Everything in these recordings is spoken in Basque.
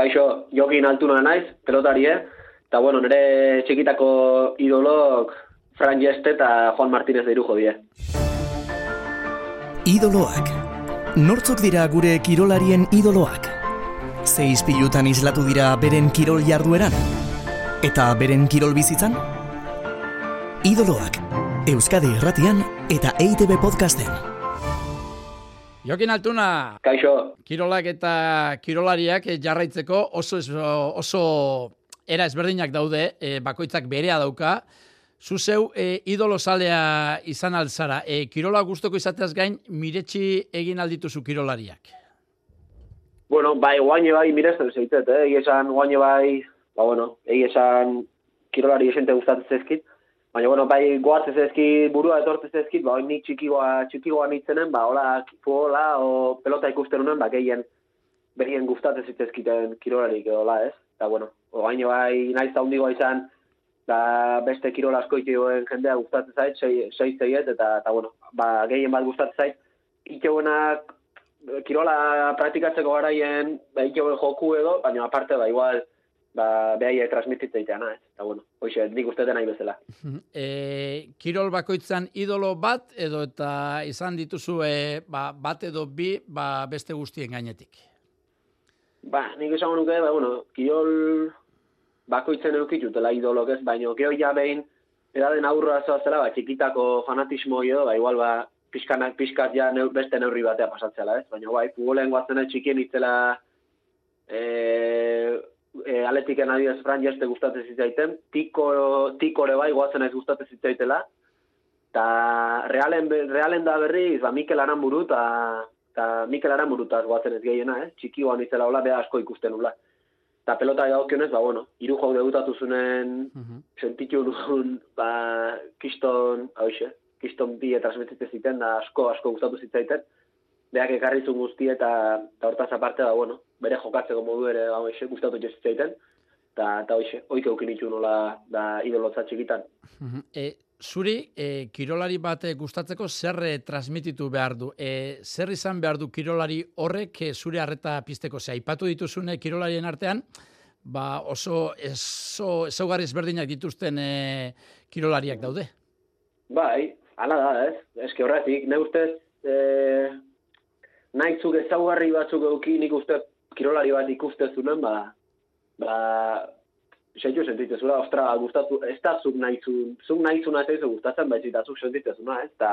Kaixo, jokin altuna naiz, pelotari, eh? Eta, bueno, nire txikitako idolok Fran Jeste eta Juan Martínez de Irujo die. Idoloak. Nortzok dira gure kirolarien idoloak? Ze izpilutan islatu dira beren kirol jardueran? Eta beren kirol bizitzan? Idoloak. Euskadi Irratian eta EITB Podcasten. Jokin Altuna, Kaixo, kirolak eta kirolariak eh, jarraitzeko oso oso era ezberdinak daude, eh, bakoitzak berea dauka. Zu zeu e, idolo zalea izan altzara, e, kirola guztoko izateaz gain, miretsi egin aldituzu kirolariak. bueno, bai, guaine bai miresten zeitet, eh? Egi esan guaine bai, ba, bueno, egi esan kirolari esente gustatzen zezkit. Baina, bueno, bai, goatzen zezkit, burua etortzen zezkit, ba, nik txikigoa, txikigoa nitzenen, ba, hola, futbola, o pelota ikusten unen, ba, gehien, berien gustatzen zitzezkiten kirolarik edo, la, ez? Eta, bueno, guaine bai, naiz da hundigoa izan, da beste kirol asko itegoen jendea gustatzen zait, sei, sei eta, eta, bueno, ba, gehien bat gustatzen zait, itegoenak kirola praktikatzeko garaien, ba, itegoen joku edo, baina aparte, ba, igual, ba, behaiek transmititzen ez? Eta, bueno, hoxe, nik usteten nahi bezala. E, kirol bakoitzan idolo bat, edo eta izan dituzu e, ba, bat edo bi ba, beste guztien gainetik. Ba, nik esango nuke, ba, bueno, kirol bakoitzen eukitutela idolok ez, baina geho ja behin, edaden aurra zoazela, ba, txikitako fanatismo edo, ba, igual, ba, pixkanak, pixkat ja neu, beste neurri batea pasatzela, ez? Baina, bai, futbolen guatzen ez txikien itzela e, e, aletiken adidez Fran jeste gustatzen zitzaiten, tiko, tikore bai guatzen ez gustatzen zitzaitela, eta realen, realen da berriz, ba, Mikel Aramburu, eta eta Mikel Aramburu eta guatzen ez gehiena, eh? txiki guan itzela hola, beha asko ikusten nula. Eta pelota dagokionez, ba, bueno, hiru jau debutatu zunen, sentitu nun, ba, kiston, hauxe, kiston bi transmititzen ziten, da asko, asko gustatu zitzaiten. Beak ekarri zuen guzti eta, eta hortaz aparte, da, bueno, bere jokatzeko modu ere, ba, hoxe, gustatu jo zitzaiten. Eta, eta hoxe, oik eukin itxu nola, da, idolotza txikitan. E, zuri, e, kirolari bat eh, gustatzeko zer eh, transmititu behar du? E, zer izan behar du kirolari horrek eh, zure harreta pizteko? Ze, aipatu dituzune kirolarien artean, ba oso eso, ezaugarri ezberdinak dituzten e, kirolariak daude. Bai, hala da, ez? Eske horretik, ne ustez, e, nahitzuk ezaugarri batzuk euki, nik uste kirolari bat ikustezunen, ba, ba, sentio sentitzezula, ostra, gustatu, ez da zuk nahizun, zuk nahizuna ez gustatzen, baizik da zuk sentitzezuna, ez? Ta,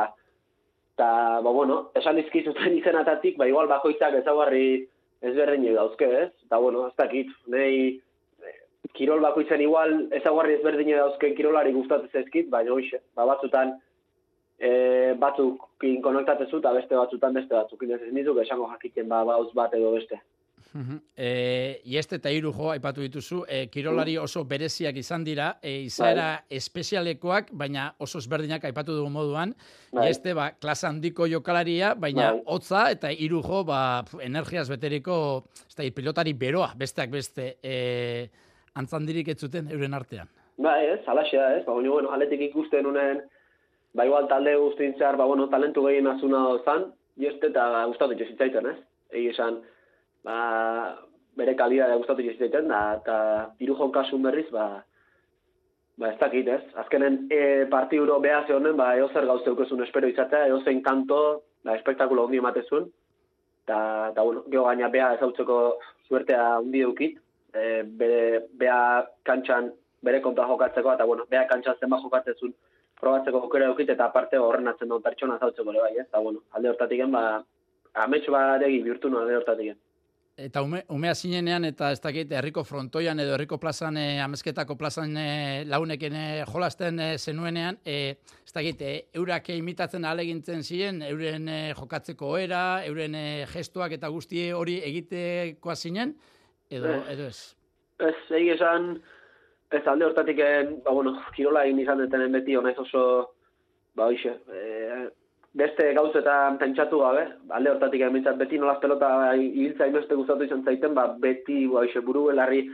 ta, ba, bueno, esan izkizuten izenatatik, ba, igual bakoitzak ezaugarri ezberdinak dauzke, ez? Eta, bueno, ez dakit, nahi, kirol bakoitzen igual ezaugarri ezberdinak dauzken kirolari gustatzen zaizkit, baina hoxe, ba, batzutan, e, batzuk konektatzen zu, eta beste batzutan beste batzuk. Ez nizuk esango jakiten ba, bauz bat edo beste. E, ieste eta hiru jo aipatu dituzu, e, kirolari oso bereziak izan dira, e, izaera espezialekoak, baina oso ezberdinak aipatu dugu moduan. Bai. Ieste, ba, klasa handiko jokalaria, baina Bai. hotza eta hiru jo, ba, energiaz beteriko, ez da, pilotari beroa, besteak beste, e, antzandirik ez zuten euren artean. Ba, ez, alaxe da, ez, ba, baina, bueno, aletik ikusten unen, ba, igual talde guztien zehar, ba, bueno, talentu gehien azuna zan, jeste eta gustatu jo zitzaiten, ez? Egi esan, ba, bere kalidadea gustatu jo zitzaiten, da, eta hiru jon kasun berriz, ba, ba, ez dakit, ez? Azkenen e, partiduro behaz honen, ba, eo zer gauze eukezun espero izatea, eo zein kanto, ba, espektakulo hundi ematezun, eta, eta bueno, geho gaina beha ezautzeko suertea hundi eukit, e, bere, beha kantxan bere kontra jokatzeko, eta bueno, beha kantxan zenbat jokatzezun probatzeko aukera eukit, eta aparte horren atzen duen pertsona zautzeko ere bai, ez? Eta bueno, alde hortatik ba, ametsu badegi bihurtu nuen alde hortatik Eta ume, umea zinenean, eta ez dakit, herriko frontoian edo herriko plazan, e, amezketako plazan e, launeken e, jolasten e, zenuenean, e, ez dakit, e, eurak imitatzen alegintzen ziren, euren e, jokatzeko era, euren e, gestuak eta guztie hori egitekoa zinen, edo, Eh. edo ez. Ez, egi esan, ez alde hortatik, ba, bueno, kirola egin izan detenen beti, honez oso, ba, hoxe, e, beste gauzetan pentsatu gabe, alde hortatik emintzat beti nolaz pelota ibiltza inbeste gustatu izan zaiten, ba, beti, ba, hoxe, buru belarri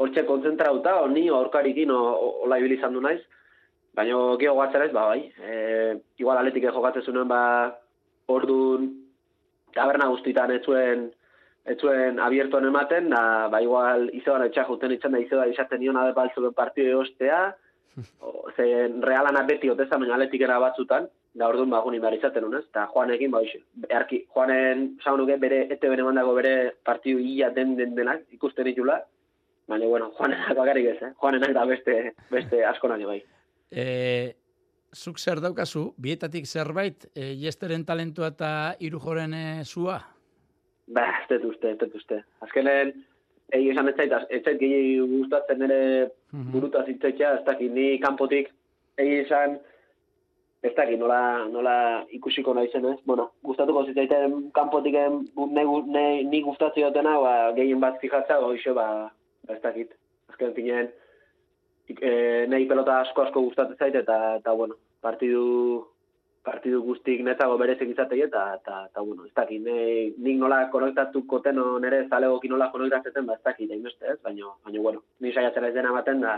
hortxe kontzentrauta, o ni aurkarikin, o, o, ola ibili izan du naiz, baina geho gatzen ez, ba, bai, e, igual aletik jokatzen zuen, ba, ordun taberna guztitan ez zuen ez zuen abiertuan ematen, da, ba, igual, izoan etxak juten itxan da, izoa izaten nion ade baltzuen partio eostea, o, ze realana beti oteza, baina aletikera batzutan, da orduan ba, gunin behar izaten unez, eta Juanekin, ba, beharki, Juanen, saunuke, bere, ete bene mandako bere partio ia den den denak, ikusten ditula, baina, bueno, Juanenak bakarrik ez, eh? Juanenak da beste, beste asko nahi bai. E, zuk zer daukazu, bietatik zerbait, e, jesteren talentua eta irujoren e, zua? Ba, ez dut uste, ez dut uste. Azkenen, egi esan ez zait, ez zait gehi gustatzen ere Mhm. burutaz hitzetzea, ez dakit, ni kanpotik egi esan, ez dakit, nola, nola ikusiko nahi zen, ez? Bueno, gustatuko zitzaiten kanpotik ne, ne, ni gustatzen dutena, ba, gehien bat fijatza, goixo, ba, ba, ez dakit. Azken finen, e, nahi pelota asko asko gustatzen zait, eta, eta bueno, partidu partidu guztik netzago berezik izatei eta, eta, eta bueno, ez dakit, ne, nik nola konektatuko teno nere zalegokin nola konektatzen, ba, ez dakit, hainbeste ez, baina, baina, bueno, ni saiatzen ez dena ematen da,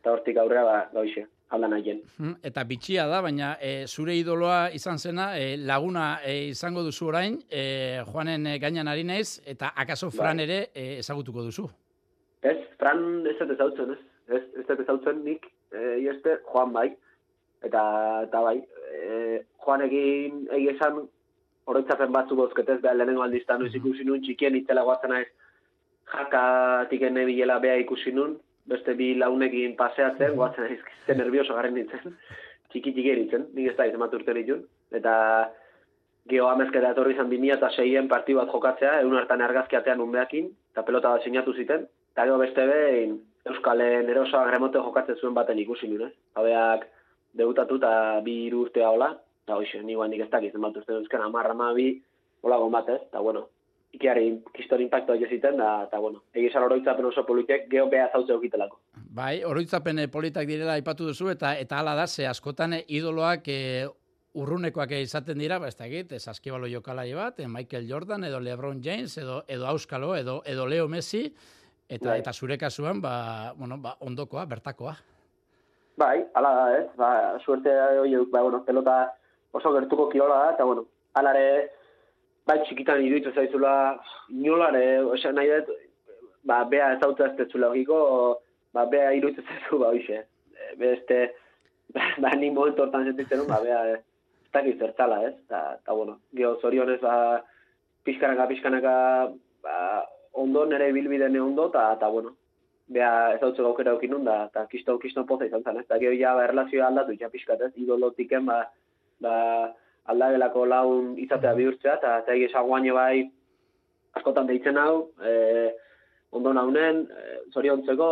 eta hortik aurrera, ba, gauxe, alda nahien. Mm, Eta bitxia da, baina e, zure idoloa izan zena, e, laguna e, izango duzu orain, e, Juanen e, gainan ari naiz, eta akaso Fran Bai. ere ezagutuko duzu. Ez, Fran ez dut ezautzen, ez? Ez, ez dut ezautzen nik, e, ieste, Juan bai, eta, eta bai, e, Juanekin egi esan, oroitzapen batzu bozketez, behar lehenengo aldizta noiz ikusi nun, txikien itzela guatzen naiz, jakatik ene bilela bea ikusi nun, beste bi launekin paseatzen, guatzen naiz, ze nervioso garen nintzen, txiki txiki nintzen, nik ez da izan urte nituen, eta geho amezketa etorri izan 2006en partiu bat jokatzea, egun hartan argazkiatean unbeakin, eta pelota bat sinatu ziten, eta gero beste behin Euskalen erosoa gremote jokatzen zuen baten ikusi nuen, ez? Habeak debutatu eta bi hiru urtea hola, eta hoxe, ni guandik ez dakit zenbat uste duzken, amarra ma bi, hola bat ez, eta bueno, ikiari kiston impacto ziten, da, eta bueno, egizan oroitzapen oso politek, geho beha zautze okitelako. Bai, oroitzapen e, politak direla aipatu duzu, eta eta hala da, ze askotan e, idoloak e, urrunekoak izaten dira, ba, ez dakit, ez askibalo jokalai bat, Michael Jordan, edo LeBron James, edo, edo Auskalo, edo, edo Leo Messi, eta Bai. eta zure kasuan, ba, bueno, ba, ondokoa, bertakoa. Bai, ala da, ez, ba, suerte hori, ba, bueno, pelota oso gertuko kirola da, eta bueno, alare, bai, txikitan iruditu zaizula, inolare, osa nahi dut, ba, bea ez hau ez logiko, ba, bea iruditu zaizu, ba, hoxe, E, beste, ba, ni momentu hortan sentitzen, nun, ba, bea, ez dakit zertzala, ez, eta, eta, bueno, geho zorionez, ba, pixkanaka, pixkanaka, ba, ondo, nire bilbideen ondo, eta, eta, bueno, bea ez dut aukera eukin nun, da, eta kiston, kiston poza izan zen, ez, eta gero ja, ba, erlazioa aldatu, ja pixkat, ez, idolotiken, ba, ba, aldagelako laun izatea bihurtzea, eta eta guaino bai, askotan deitzen hau, e, ondo naunen, e, zoriontzeko,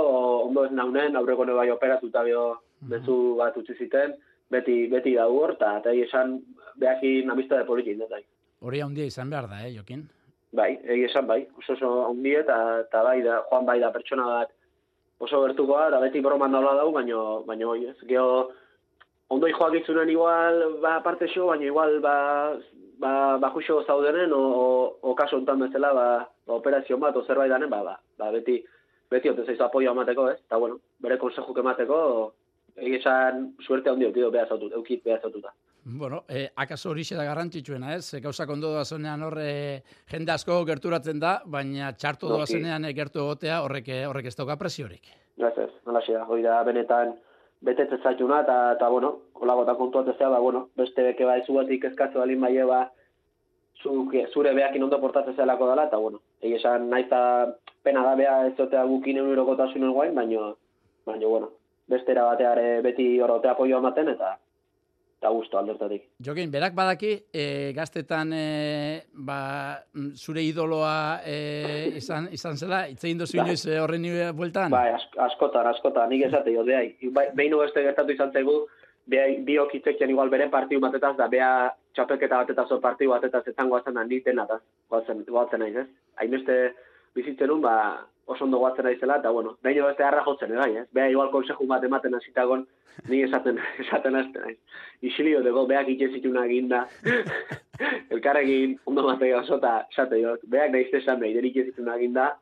ondo ez naunen, aurreko bai operatu eta bio bezu bat utzi ziten, beti, beti da hor, eta eta egia esan, behakin amistade polikin, eta Hori handia izan behar da, eh, Jokin? Bai, egia esan bai, oso oso handi eta, eta bai da, joan bai da pertsona bat oso gertukoa, da beti broman daula dau, baino, baino ez, geho, ondoi joak itzunen igual, ba, parte xo, baina igual, ba, ba, ba juxo zaudenen, o, o, o kaso ontan bezala, ba, ba, operazio bat, o zerbait danen, ba, ba, ba beti, beti ote zaizu apoio emateko, ez, eta bueno, bere konsejuk emateko, egia esan, suerte handi eukido beha zautut, eukit beha zaututa. Bueno, eh, akaso hori da garrantzitsuena, ez? Gauzak ondo doazenean horre jende asko gerturatzen da, baina txarto Noski. doazenean eh, gertu egotea horrek, horrek ez dauka presiorik. Ez ez, hori da benetan betetzen zaituna, eta, eta bueno, kolago eta kontuatzea, ba, bueno, beste beke bai zuatik eskatze balin bai ba, zuk, zure beakin ondo portatzen zelako dela, eta bueno, egi esan naiz eta pena da bea ez zotea gukin eurokotasunen guain, baino, baino, bueno, bestera bateare beti horrote apoio ematen, eta eta gusto aldertatik. Jokin, berak badaki, e, gaztetan e, ba, mm, zure idoloa e, izan, izan zela, itzein dozu Bai. inoiz e, horren nire bueltan? Bai, ask, askotan, askotan, nik esate jo, behai. Bai, behin beste gertatu izan zaigu, behai, biok itzekian igual bere partiu batetaz, da beha txapelketa batetaz o partiu batetaz ezan goazen handi tenataz, goazen, goazen naiz, ez? Hainbeste nun, ba, oso ondo goatzen naizela, eta bueno, behin beste harra jotzen, bai, ez? Beha igual konseju bat ematen hasitagon, ni esaten, esaten hasten naiz. Isilio dego, beak itxezituna eginda, elkarrekin ondo mate oso, eta esate jot, beak nahiz esan behi, derik itxezituna eginda,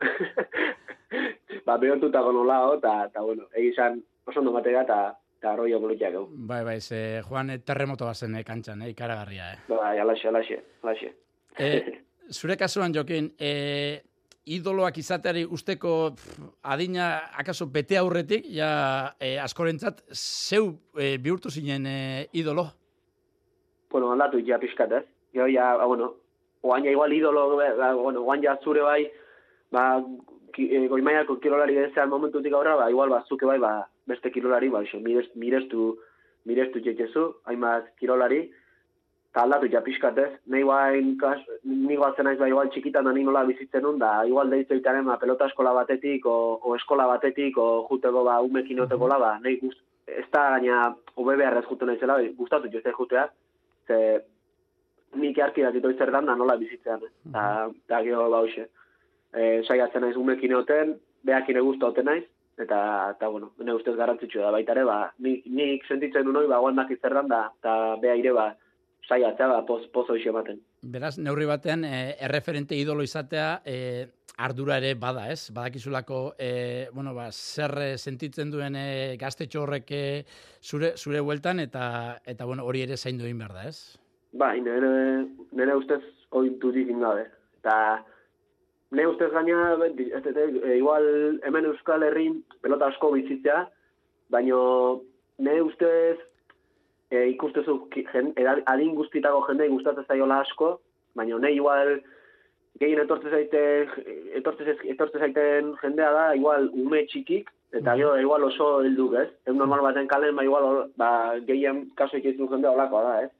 ba, behortutako nolao, eta, eta bueno, egizan oso ondo matega, eta eta arroio politiak egu. Bai, bai, ze Juan e, terremoto bazen e, kantxan, e, ikaragarria, eh? Bai, alaxe, alaxe, alaxe. E, zure kasuan jokin, e, idoloak izateari usteko adina akaso bete aurretik, ja e, askorentzat, zeu e, bihurtu zinen e, idolo? Bueno, aldatu ja pixkat, ez? Jo, ja, ba, bueno, oain igual idolo, ba, bueno, oain ja zure bai, ba, ki, e, goimaiako kirolari dezean momentutik aurra, ba, igual, ba, zuke bai, ba, beste kirolari, ba, iso, mirestu, mirestu txetxezu, hainbat kirolari, aldatu ja pixkat ez. Nei guain, ni guatzen aiz ba, igual txikitan da nola bizitzen nun, da igual deitzu itaren ba, pelota eskola batetik, o, o eskola batetik, o juteko ba, umekin oteko ba, nei gust, ez da gaina, obe beharrez jute nahi zela, gustatu jo ez jutea, ze nik arki da zer dan da nola bizitzean, eta da gero ba hoxe. E, saiatzen naiz umekin oten, behakin egusta oten naiz, eta, eta bueno, ne ustez garrantzitsu da baita ere, ba, nik, nik sentitzen du noi, ba, guandak izerran da, eta beha ire, ba, saiatzea ba, poz, pozo ematen. Beraz, neurri batean, e, erreferente idolo izatea e, ardura ere bada, ez? Badakizulako, e, bueno, ba, zer sentitzen duen e, gaztetxo horrek zure, zure hueltan, eta, eta bueno, hori ere zain duen behar da, ez? Ba, nire, nire ustez hori dudik ingabe. Eta nire ustez gaina, ez, ez, igual hemen Euskal Herrin pelota asko bizitzea, baino nire ustez e, ikustezu adin guztitako jende gustatzen zaiola asko, baina nahi igual gehien etortze zaite etortze etortze zaiten jendea da igual ume txikik eta gero igual oso heldu, ez? Ez normal baten kalen ba igual ba gehien kaso ikizu jendea holakoa da, ez?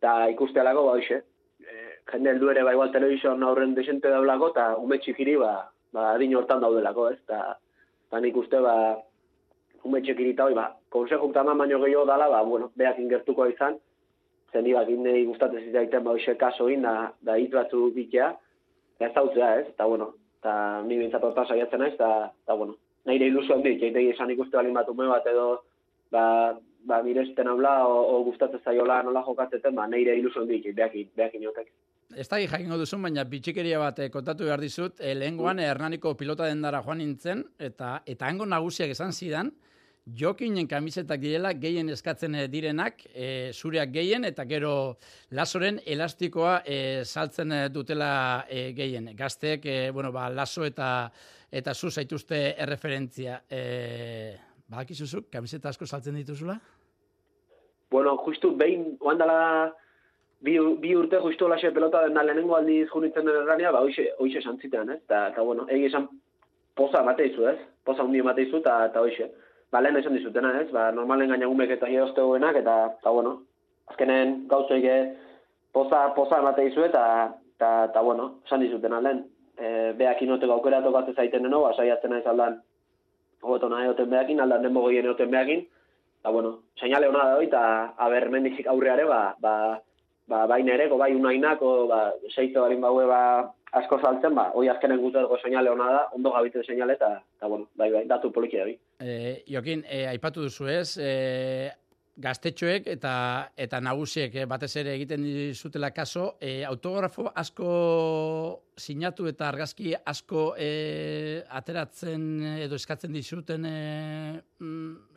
Ta ikustealako ba hoxe. E, jende heldu ere ba igual telebision aurren desente daulako ta ume txikiri ba ba adin hortan daudelako, ez? Ta ta nik uste ba ume txekirita hoi, ba, konsejo utaman baino gehiago dala, ba, bueno, beak ingertuko izan, zen iba, gindei gustatzen zitaiten, ba, hoxe kaso da, da hitz batzu bitea, ez dautzea, ez, eta, bueno, eta ni bintzat horta saiatzen naiz, eta, eta, bueno, nire ilusio handi, jaitegi esan ikuste balin bat ume bat edo, ba, ba, miresten habla, o, o gustatzen zaiola nola jokatzeten, ba, nire ilusio handi, beakin, beakin jotek. Ez da jakingo duzun, baina bitxikeria bat eh, kontatu behar dizut, e, lehengoan Hernaniko pilota dendara joan nintzen, eta eta hango nagusiak esan zidan, jokinen kamisetak direla gehien eskatzen eh, direnak, e, zureak gehien, eta gero lasoren elastikoa e, saltzen dutela e, gehien. Gazteek, e, bueno, ba, laso eta eta zu zaituzte erreferentzia. E, Badakizuzuk, kamiseta asko saltzen dituzula? Bueno, justu behin, oandala bi, bi urte justu lase pelota den da lehenengo aldiz junitzen den errania, ba, hoxe, hoxe santzitean, ez? Eta, bueno, egi esan poza bateizu, ez? Poza hundi bateizu, eta, hoxe ba, lehen esan dizutena, ez? Ba, normalen gaina gumek eta jodozte eta, eta, bueno, azkenen gauzoik poza, poza emate izu, eta, eta, eta, bueno, esan dizutena, lehen. E, beak inoteko aukera tokatzen zaiten deno, ba, saiatzen naiz aldan, hobeto nahi oten behakin, aldan denbo goien oten behakin, eta, bueno, seinale hona da hori, eta, aber, mendizik aurreare, ba, ba, ba, baina ere, bai unainak, o, ba, seitzo barin baue, ba, asko saltzen, ba, hoi azkenen guztetako seinale hona da, ondo gabitzen seinale, eta, eta bueno, bai, bai, datu polikia da, E, Jokin, e, aipatu duzu ez, e, gaztetxoek eta eta nagusiek e, batez ere egiten dizutela kaso, e, autografo asko sinatu eta argazki asko e, ateratzen edo eskatzen dizuten e,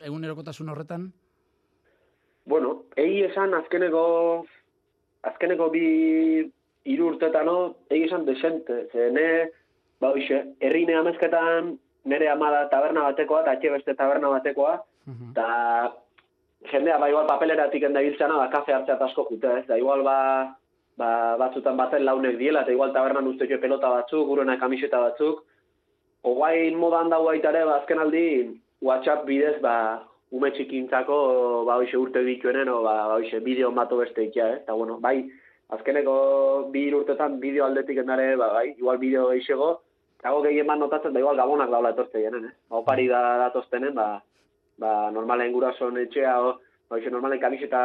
egunerokotasun horretan? Bueno, egi esan azkeneko azkeneko bi hiru urtetano, egi esan desente, ze ne, ba hoxe, herrine amezketan nere amada taberna batekoa, eta atxe beste taberna batekoa, eta jendea, ba, igual papeleratik enda biltzana, ba, kafe hartzea asko jute, ez, da, igual, ba, ba, batzutan batzen launek diela, eta igual tabernan uste pelota batzuk, gurena kamiseta batzuk, Oguain modan dago ere, ba, azken aldi, WhatsApp bidez, ba, ume txikintzako, ba, hoxe urte dituenen, o, ba, hoxe, bideo mato beste ikia, eh? eta, bueno, bai, azkeneko bi urtetan bideo aldetik endare, ba, bai, igual bideo eixego, Gago gehien bat notatzen da igual gabonak daula etortze jenen, eh? Opari da datoztenen, ba, ba normalen gurason etxea, o, ba, iso normalen kamiseta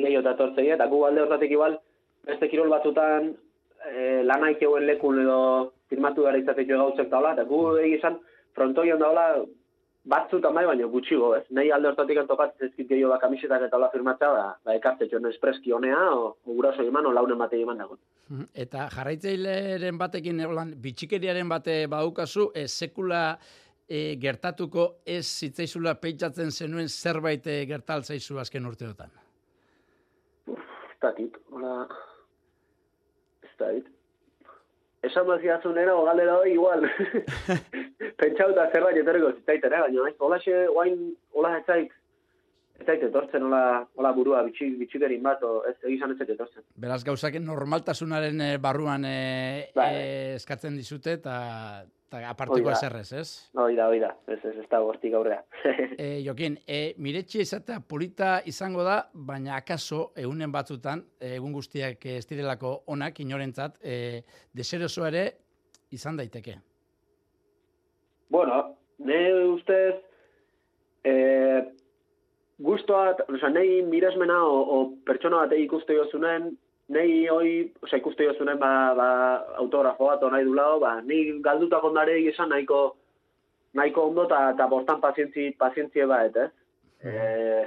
gehiago da etortze eta gu alde hortatik igual, beste kirol batzutan e, lanaik eguen lekun edo firmatu gara izatetu gauzek daula, eta gu egizan frontoion daula batzutan bai, baina gutxigo, ez? Nei alde hortatik antokatzen ezkit gehiago da kamisetak eta hola firmatza, ba, ba ekarte txon espreski honea, o, o guraso eman, o launen batei eman dago. Eta jarraitzaileren batekin, egolan, bitxikeriaren bate baukazu, e, sekula e, gertatuko ez zitzaizula peitzatzen zenuen zerbait e, gertaltzaizu azken urteotan? Uf, ez dakit, hola, ez dakit. Esan baziazunera, o galdera hori igual. Pentsauta zerbait etorriko zitzaiten, eh? baina naiz, hola xe, oain, hola ez zait, ez zait etortzen, hola, hola burua, bitxik, bitxikerin bat, o ez egizan ez zait etortzen. Beraz gauzak normaltasunaren eh, barruan eh, Bai. eh, eskatzen dizute eta eta aparteko eserrez, ez? Hoi da, hoi da, ez ez, ez da gortik aurrea. E, Jokin, e, miretxe izatea polita izango da, baina akaso egunen batzutan, e, egun guztiak ez direlako onak inorentzat, e, deseroso ere izan daiteke. bueno, ne ustez, eh, guztoa, oza, nahi miresmena o, o pertsona bat ikuste jozunen, nahi hoi, oza, ikuste jozunen, ba, ba, autografo bat nahi du lau, ba, nahi galdutako ondare esan nahiko, nahiko ondo eta eta bortan pazientzi, pazientzie bat, ez? Eh,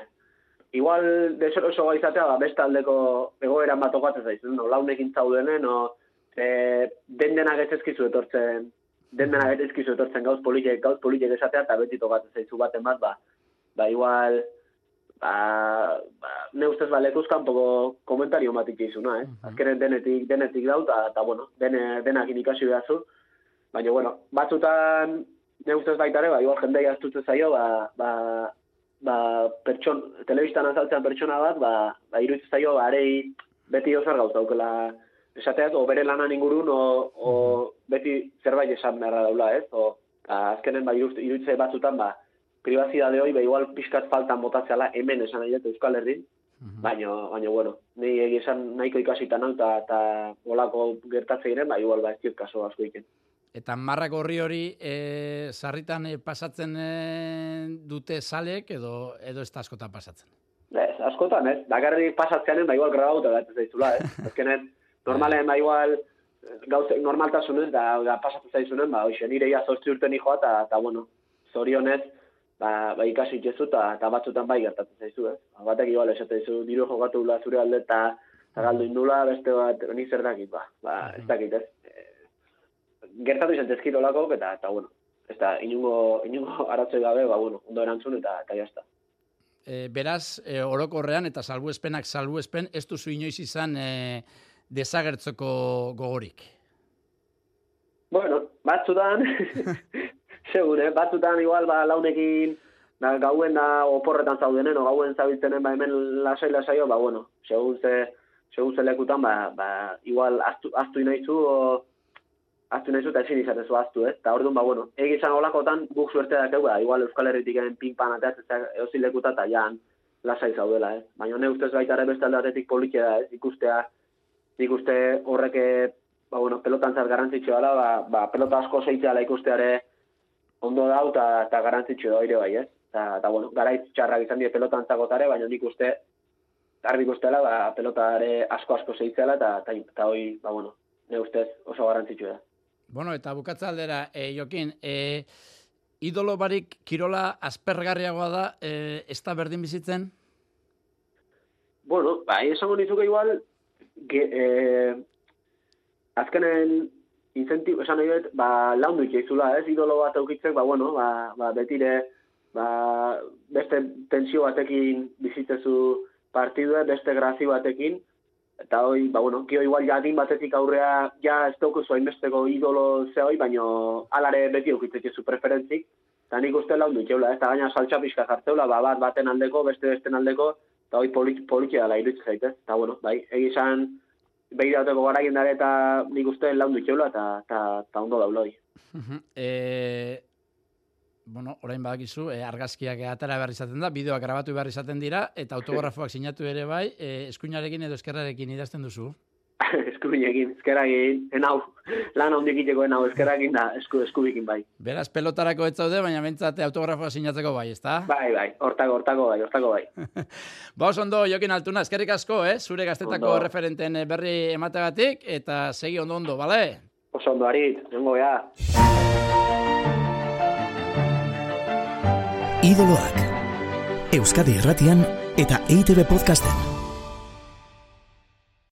igual deseroso gai izatea, ba, beste aldeko egoeran bat okatzen zaizu, no, launekin zaudenen, no, e, den denak ez etortzen, den denak ez ezkizu etortzen gauz politek, gauz politek esatea, eta beti tokatzen zaizu baten bat, ba, ba igual, ba, ba ne ustez ba, lekuz kanpoko komentario bat ikizuna, eh? Azkenen denetik, denetik dau, eta, bueno, dene, denak ikasi behazu, baina, bueno, batzutan, ne ustez baita ere, ba, igual jendei astutzen zaio, ba, ba, ba, pertson, telebistan azaltzean pertsona bat, ba, ba iruditzen zaio, ba, arei beti ozer gauz daukela esateaz, o bere lanan ingurun, o, o beti zerbait esan beharra daula, ez? O, ba, azkenen, ba, iruditze iruditze batzutan, ba, privazidade hori, ba, igual pixkat faltan botatzeala hemen esan nahi Euskal Herrin, baina, baina, bueno, ni egi esan nahiko ikasita nau, eta olako gertatze giren, ba, igual, ba, ez kaso asko iken. Eta marrak horri hori e, sarritan e, pasatzen e, dute salek edo edo ez da askotan pasatzen. Ez, askotan, ez. Bakarrik pasatzeanen, ba, igual grabauta bat ez zaizula, ez. Azkenen, normalen, ba, igual, gauze, normaltasunez, da, da pasatzen zaizunen, ba, hoxe, nire ia zortzi urte nijoa, eta, bueno, zorionez, ba, ba ikasi itxezu, eta, eta batzutan bai gertatzen zaizu, ez. Ba, batek igual esate dizu, diru jokatu dula zure alde, eta, eta galdu indula, beste bat, ni zer dakit, ba, ba, ez dakit, ez. E, gertatu izan tezkit olako, eta, eta, bueno, ez da, inungo, inungo aratzoi gabe, ba, bueno, ondo erantzun, eta, eta jazta. E, beraz, e, orokorrean eta salbuespenak salbuespen, ez duzu inoiz izan e, desagertzeko gogorik. Bueno, batzutan, segun, eh? batzutan igual ba, launekin da, gauen da oporretan zaudenen, o gauen zabiltzenen ba, hemen lasai lasaio, ba, bueno, segun ze, segun ze lekutan, ba, ba, igual astu, astu inaizu, o, astu inaizu eta ezin izatezu astu, ez? Eta orduan, ba, bueno, egizan olakotan guk suerte dakeu, ba, igual Euskal Herritik egin pinpan ateaz, ez eozi lekuta eta jan lasai zaudela, ez? Baina ne ustez baita ere beste aldatetik politia da, ez? Ikustea, nik uste horrek ba, bueno, pelotan zat garrantzitsua dela, ba, ba, pelota asko zeitzeala ikusteare ondo dau eta, garrantzitsua da ere bai, ez? Eta, bueno, garaiz txarrak izan die pelotan zakotare, baina nik uste garbi ikustela, ba, pelotare asko-asko zeitzeala, eta, eta, eta hoi, ba, bueno, ne ustez oso garrantzitsua da. Bueno, eta bukatza aldera, e, Jokin, e, idolo barik kirola aspergarriagoa da, e, ez da berdin bizitzen? Bueno, ba, esango nizuke igual, ge, e, azkenen incentibo, esan nahi dut, ba, laundu itxaizula, ez, idolo bat aukitzek, ba, bueno, ba, ba, betire, ba, beste tensio batekin bizitzezu partidua, beste grazio batekin, eta hoi, ba, bueno, kio igual jadin batetik aurrea, ja ez daukuzu hainbesteko idolo ze hoi, baino alare beti aukitzetzu preferentzik, eta nik uste laundu itxeula, ez, eta gaina saltxa pixka jartzeula, ba, bat baten aldeko, beste besten aldeko, eta hoi polit, politia dela iruditzen zaitez, eta bueno, bai, egizan, behirateko garaien dara eta nik uste laundu itxeula, eta, eta, eta ondo daula hoi. e, bueno, orain badakizu, e, argazkiak atara behar izaten da, bideoak grabatu behar izaten dira, eta autografoak sinatu ere bai, e, eskuinarekin edo eskerrarekin idazten duzu. eskubinekin, eskeragin, enau, lan handik iteko enau, eskeragin da, esku, eskubikin bai. Beraz, pelotarako ez zaude, baina bentsate autografoa sinatzeko bai, ezta? Bai, bai, hortako, hortako bai, hortako bai. Ba, oso ondo, Jokin Altuna, eskerrik asko, eh? Zure gaztetako Ondo. referenten berri emategatik, eta segi ondo ondo, bale? Oso ondo, arit, nengo ya. Idoloak. Euskadi Irratian eta EITB Podcasten.